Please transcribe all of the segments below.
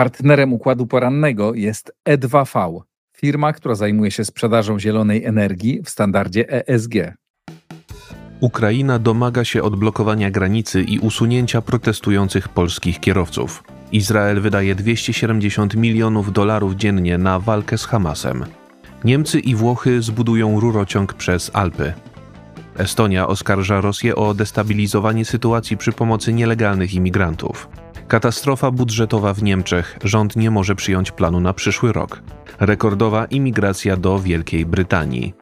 Partnerem układu porannego jest E2V, firma, która zajmuje się sprzedażą zielonej energii w standardzie ESG. Ukraina domaga się odblokowania granicy i usunięcia protestujących polskich kierowców. Izrael wydaje 270 milionów dolarów dziennie na walkę z Hamasem. Niemcy i Włochy zbudują rurociąg przez Alpy. Estonia oskarża Rosję o destabilizowanie sytuacji przy pomocy nielegalnych imigrantów. Katastrofa budżetowa w Niemczech. Rząd nie może przyjąć planu na przyszły rok. Rekordowa imigracja do Wielkiej Brytanii.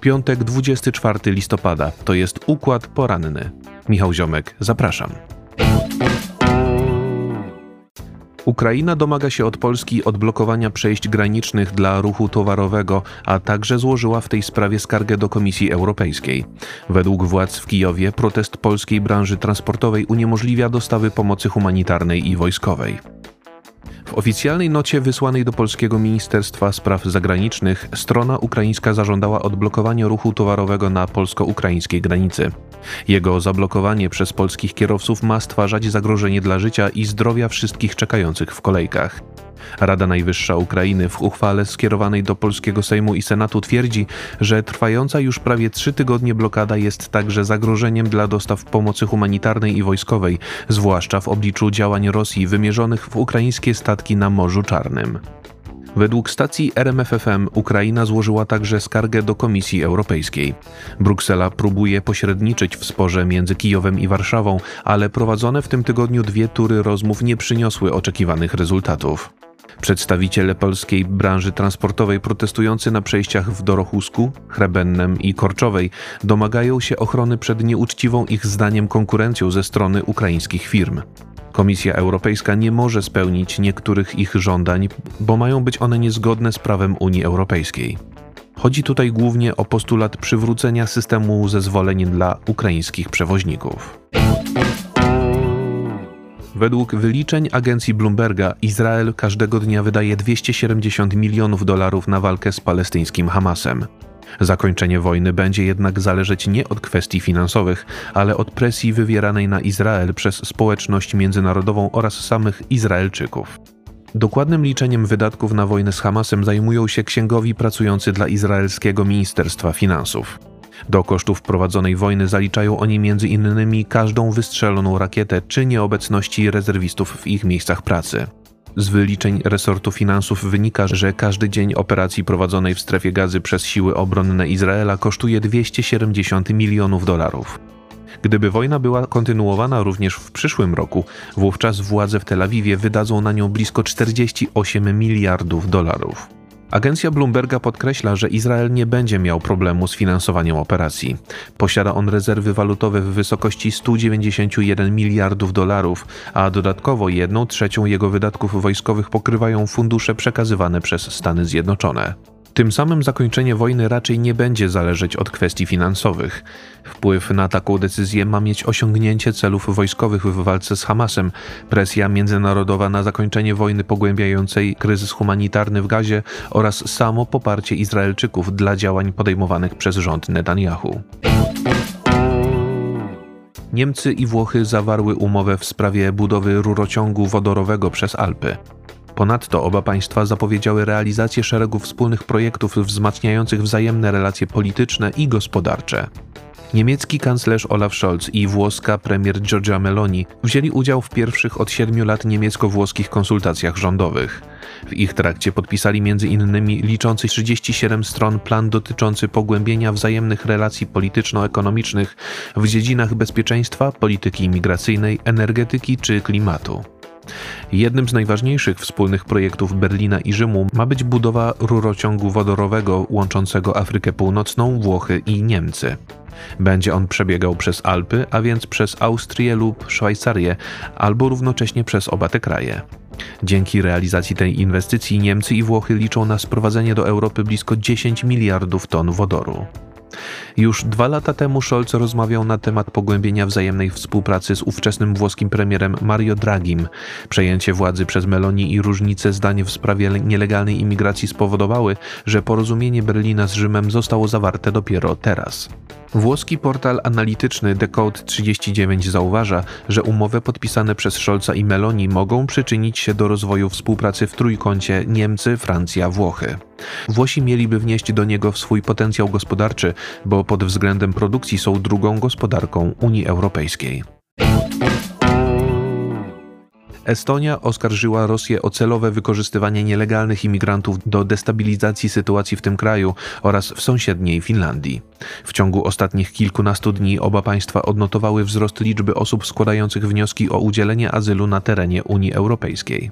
Piątek 24 listopada to jest układ poranny. Michał Ziomek, zapraszam. Ukraina domaga się od Polski odblokowania przejść granicznych dla ruchu towarowego, a także złożyła w tej sprawie skargę do Komisji Europejskiej. Według władz w Kijowie protest polskiej branży transportowej uniemożliwia dostawy pomocy humanitarnej i wojskowej. W oficjalnej nocie wysłanej do polskiego Ministerstwa Spraw Zagranicznych strona ukraińska zażądała odblokowania ruchu towarowego na polsko-ukraińskiej granicy. Jego zablokowanie przez polskich kierowców ma stwarzać zagrożenie dla życia i zdrowia wszystkich czekających w kolejkach. Rada Najwyższa Ukrainy w uchwale skierowanej do polskiego Sejmu i Senatu twierdzi, że trwająca już prawie trzy tygodnie blokada jest także zagrożeniem dla dostaw pomocy humanitarnej i wojskowej, zwłaszcza w obliczu działań Rosji wymierzonych w ukraińskie statki na Morzu Czarnym. Według stacji RMFFM Ukraina złożyła także skargę do Komisji Europejskiej. Bruksela próbuje pośredniczyć w sporze między Kijowem i Warszawą, ale prowadzone w tym tygodniu dwie tury rozmów nie przyniosły oczekiwanych rezultatów. Przedstawiciele polskiej branży transportowej protestujący na przejściach w Dorochusku, Chrebennem i Korczowej domagają się ochrony przed nieuczciwą ich zdaniem konkurencją ze strony ukraińskich firm. Komisja Europejska nie może spełnić niektórych ich żądań, bo mają być one niezgodne z prawem Unii Europejskiej. Chodzi tutaj głównie o postulat przywrócenia systemu zezwoleń dla ukraińskich przewoźników. Według wyliczeń agencji Bloomberga Izrael każdego dnia wydaje 270 milionów dolarów na walkę z palestyńskim Hamasem. Zakończenie wojny będzie jednak zależeć nie od kwestii finansowych, ale od presji wywieranej na Izrael przez społeczność międzynarodową oraz samych Izraelczyków. Dokładnym liczeniem wydatków na wojnę z Hamasem zajmują się księgowi pracujący dla izraelskiego Ministerstwa Finansów. Do kosztów prowadzonej wojny zaliczają oni między innymi każdą wystrzeloną rakietę czy nieobecności rezerwistów w ich miejscach pracy. Z wyliczeń resortu finansów wynika, że każdy dzień operacji prowadzonej w strefie gazy przez siły obronne Izraela kosztuje 270 milionów dolarów. Gdyby wojna była kontynuowana również w przyszłym roku, wówczas władze w Tel Awiwie wydadzą na nią blisko 48 miliardów dolarów. Agencja Bloomberga podkreśla, że Izrael nie będzie miał problemu z finansowaniem operacji. Posiada on rezerwy walutowe w wysokości 191 miliardów dolarów, a dodatkowo jedną trzecią jego wydatków wojskowych pokrywają fundusze przekazywane przez Stany Zjednoczone. Tym samym zakończenie wojny raczej nie będzie zależeć od kwestii finansowych. Wpływ na taką decyzję ma mieć osiągnięcie celów wojskowych w walce z Hamasem, presja międzynarodowa na zakończenie wojny pogłębiającej kryzys humanitarny w Gazie oraz samo poparcie Izraelczyków dla działań podejmowanych przez rząd Netanyahu. Niemcy i Włochy zawarły umowę w sprawie budowy rurociągu wodorowego przez Alpy. Ponadto oba państwa zapowiedziały realizację szeregu wspólnych projektów wzmacniających wzajemne relacje polityczne i gospodarcze. Niemiecki kanclerz Olaf Scholz i włoska premier Giorgia Meloni wzięli udział w pierwszych od siedmiu lat niemiecko-włoskich konsultacjach rządowych. W ich trakcie podpisali m.in. liczący 37 stron plan dotyczący pogłębienia wzajemnych relacji polityczno-ekonomicznych w dziedzinach bezpieczeństwa, polityki imigracyjnej, energetyki czy klimatu. Jednym z najważniejszych wspólnych projektów Berlina i Rzymu ma być budowa rurociągu wodorowego łączącego Afrykę Północną, Włochy i Niemcy. Będzie on przebiegał przez Alpy, a więc przez Austrię lub Szwajcarię, albo równocześnie przez oba te kraje. Dzięki realizacji tej inwestycji Niemcy i Włochy liczą na sprowadzenie do Europy blisko 10 miliardów ton wodoru. Już dwa lata temu Scholz rozmawiał na temat pogłębienia wzajemnej współpracy z ówczesnym włoskim premierem Mario Dragim. Przejęcie władzy przez Meloni i różnice zdań w sprawie nielegalnej imigracji spowodowały, że porozumienie Berlina z Rzymem zostało zawarte dopiero teraz. Włoski portal analityczny Decode 39 zauważa, że umowy podpisane przez Scholza i Meloni mogą przyczynić się do rozwoju współpracy w trójkącie Niemcy, Francja, Włochy. Włosi mieliby wnieść do niego swój potencjał gospodarczy, bo pod względem produkcji są drugą gospodarką Unii Europejskiej. Estonia oskarżyła Rosję o celowe wykorzystywanie nielegalnych imigrantów do destabilizacji sytuacji w tym kraju oraz w sąsiedniej Finlandii. W ciągu ostatnich kilkunastu dni oba państwa odnotowały wzrost liczby osób składających wnioski o udzielenie azylu na terenie Unii Europejskiej.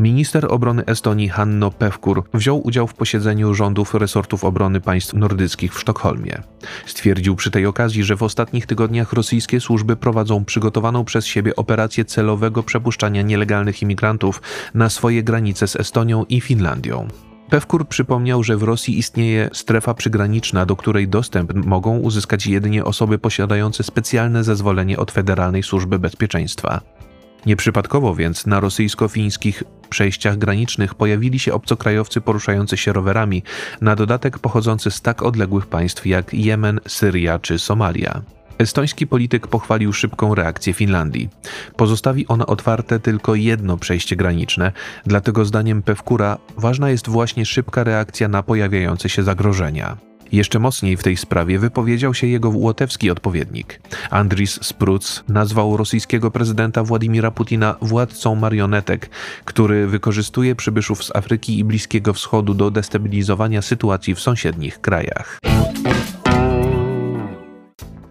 Minister obrony Estonii Hanno Pevkur wziął udział w posiedzeniu rządów resortów obrony państw nordyckich w Sztokholmie. Stwierdził przy tej okazji, że w ostatnich tygodniach rosyjskie służby prowadzą przygotowaną przez siebie operację celowego przepuszczania nielegalnych imigrantów na swoje granice z Estonią i Finlandią. Pewkur przypomniał, że w Rosji istnieje strefa przygraniczna, do której dostęp mogą uzyskać jedynie osoby posiadające specjalne zezwolenie od Federalnej Służby Bezpieczeństwa. Nieprzypadkowo więc na rosyjsko-fińskich przejściach granicznych pojawili się obcokrajowcy poruszający się rowerami, na dodatek pochodzący z tak odległych państw jak Jemen, Syria czy Somalia. Estoński polityk pochwalił szybką reakcję Finlandii. Pozostawi ona otwarte tylko jedno przejście graniczne, dlatego zdaniem Pewkura ważna jest właśnie szybka reakcja na pojawiające się zagrożenia. Jeszcze mocniej w tej sprawie wypowiedział się jego łotewski odpowiednik. Andris Spruc nazwał rosyjskiego prezydenta Władimira Putina władcą marionetek, który wykorzystuje przybyszów z Afryki i Bliskiego Wschodu do destabilizowania sytuacji w sąsiednich krajach.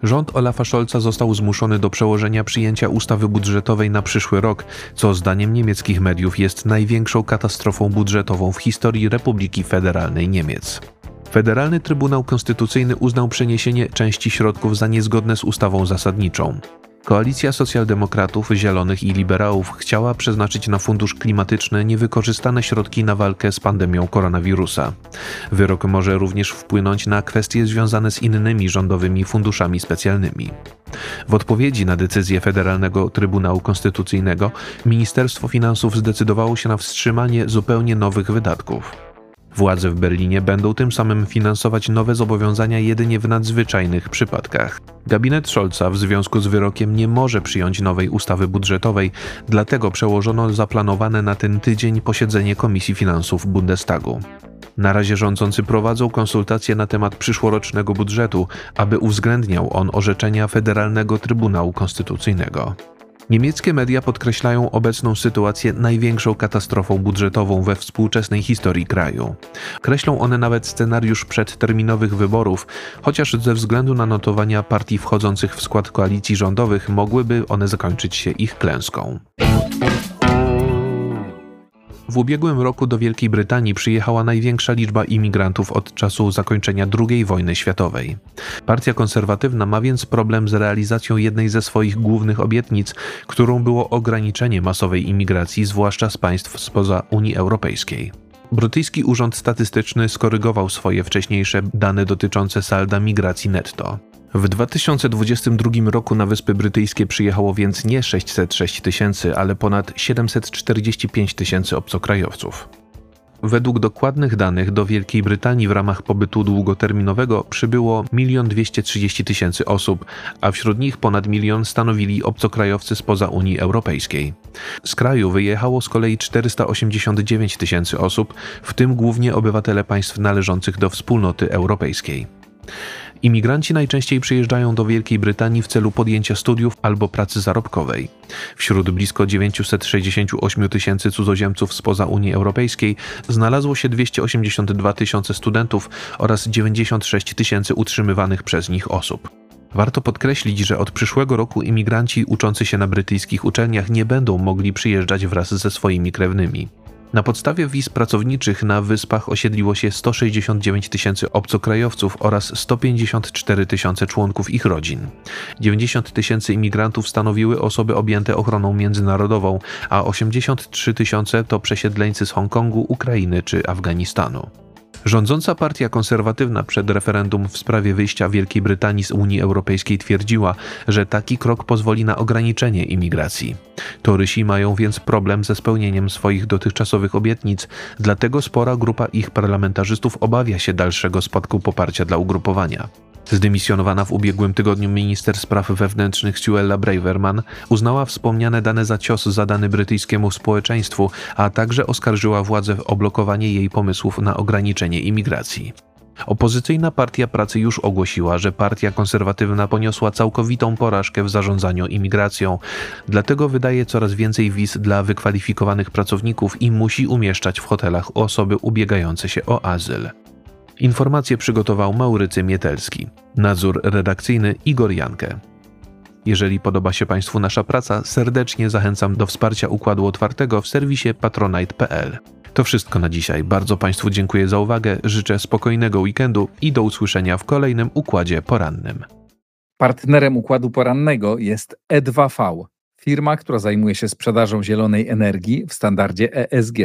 Rząd Olafa Scholza został zmuszony do przełożenia przyjęcia ustawy budżetowej na przyszły rok, co zdaniem niemieckich mediów jest największą katastrofą budżetową w historii Republiki Federalnej Niemiec. Federalny Trybunał Konstytucyjny uznał przeniesienie części środków za niezgodne z ustawą zasadniczą. Koalicja Socjaldemokratów, Zielonych i Liberałów chciała przeznaczyć na fundusz klimatyczny niewykorzystane środki na walkę z pandemią koronawirusa. Wyrok może również wpłynąć na kwestie związane z innymi rządowymi funduszami specjalnymi. W odpowiedzi na decyzję Federalnego Trybunału Konstytucyjnego Ministerstwo Finansów zdecydowało się na wstrzymanie zupełnie nowych wydatków. Władze w Berlinie będą tym samym finansować nowe zobowiązania jedynie w nadzwyczajnych przypadkach. Gabinet Scholza w związku z wyrokiem nie może przyjąć nowej ustawy budżetowej, dlatego przełożono zaplanowane na ten tydzień posiedzenie Komisji Finansów Bundestagu. Na razie rządzący prowadzą konsultacje na temat przyszłorocznego budżetu, aby uwzględniał on orzeczenia Federalnego Trybunału Konstytucyjnego. Niemieckie media podkreślają obecną sytuację największą katastrofą budżetową we współczesnej historii kraju. Kreślą one nawet scenariusz przedterminowych wyborów, chociaż ze względu na notowania partii wchodzących w skład koalicji rządowych mogłyby one zakończyć się ich klęską. W ubiegłym roku do Wielkiej Brytanii przyjechała największa liczba imigrantów od czasu zakończenia II wojny światowej. Partia konserwatywna ma więc problem z realizacją jednej ze swoich głównych obietnic, którą było ograniczenie masowej imigracji, zwłaszcza z państw spoza Unii Europejskiej. Brytyjski Urząd Statystyczny skorygował swoje wcześniejsze dane dotyczące salda migracji netto. W 2022 roku na Wyspy Brytyjskie przyjechało więc nie 606 tysięcy, ale ponad 745 tysięcy obcokrajowców. Według dokładnych danych do Wielkiej Brytanii w ramach pobytu długoterminowego przybyło 1 230 tysięcy osób, a wśród nich ponad milion stanowili obcokrajowcy spoza Unii Europejskiej. Z kraju wyjechało z kolei 489 tysięcy osób, w tym głównie obywatele państw należących do wspólnoty europejskiej. Imigranci najczęściej przyjeżdżają do Wielkiej Brytanii w celu podjęcia studiów albo pracy zarobkowej. Wśród blisko 968 tysięcy cudzoziemców spoza Unii Europejskiej znalazło się 282 tysiące studentów oraz 96 tysięcy utrzymywanych przez nich osób. Warto podkreślić, że od przyszłego roku imigranci uczący się na brytyjskich uczelniach nie będą mogli przyjeżdżać wraz ze swoimi krewnymi. Na podstawie wiz pracowniczych na wyspach osiedliło się 169 tysięcy obcokrajowców oraz 154 tysiące członków ich rodzin. 90 tysięcy imigrantów stanowiły osoby objęte ochroną międzynarodową, a 83 tysiące to przesiedleńcy z Hongkongu, Ukrainy czy Afganistanu. Rządząca partia konserwatywna przed referendum w sprawie wyjścia Wielkiej Brytanii z Unii Europejskiej twierdziła, że taki krok pozwoli na ograniczenie imigracji. Torysi mają więc problem ze spełnieniem swoich dotychczasowych obietnic, dlatego spora grupa ich parlamentarzystów obawia się dalszego spadku poparcia dla ugrupowania. Zdymisjonowana w ubiegłym tygodniu minister spraw wewnętrznych Suella Braverman uznała wspomniane dane za cios zadany brytyjskiemu społeczeństwu, a także oskarżyła władzę o blokowanie jej pomysłów na ograniczenie imigracji. Opozycyjna Partia Pracy już ogłosiła, że partia konserwatywna poniosła całkowitą porażkę w zarządzaniu imigracją, dlatego wydaje coraz więcej wiz dla wykwalifikowanych pracowników i musi umieszczać w hotelach osoby ubiegające się o azyl. Informacje przygotował Maurycy Mietelski. Nadzór redakcyjny Igor Jankę. Jeżeli podoba się Państwu nasza praca, serdecznie zachęcam do wsparcia Układu Otwartego w serwisie patronite.pl. To wszystko na dzisiaj. Bardzo Państwu dziękuję za uwagę, życzę spokojnego weekendu i do usłyszenia w kolejnym Układzie Porannym. Partnerem Układu Porannego jest E2V, firma, która zajmuje się sprzedażą zielonej energii w standardzie ESG.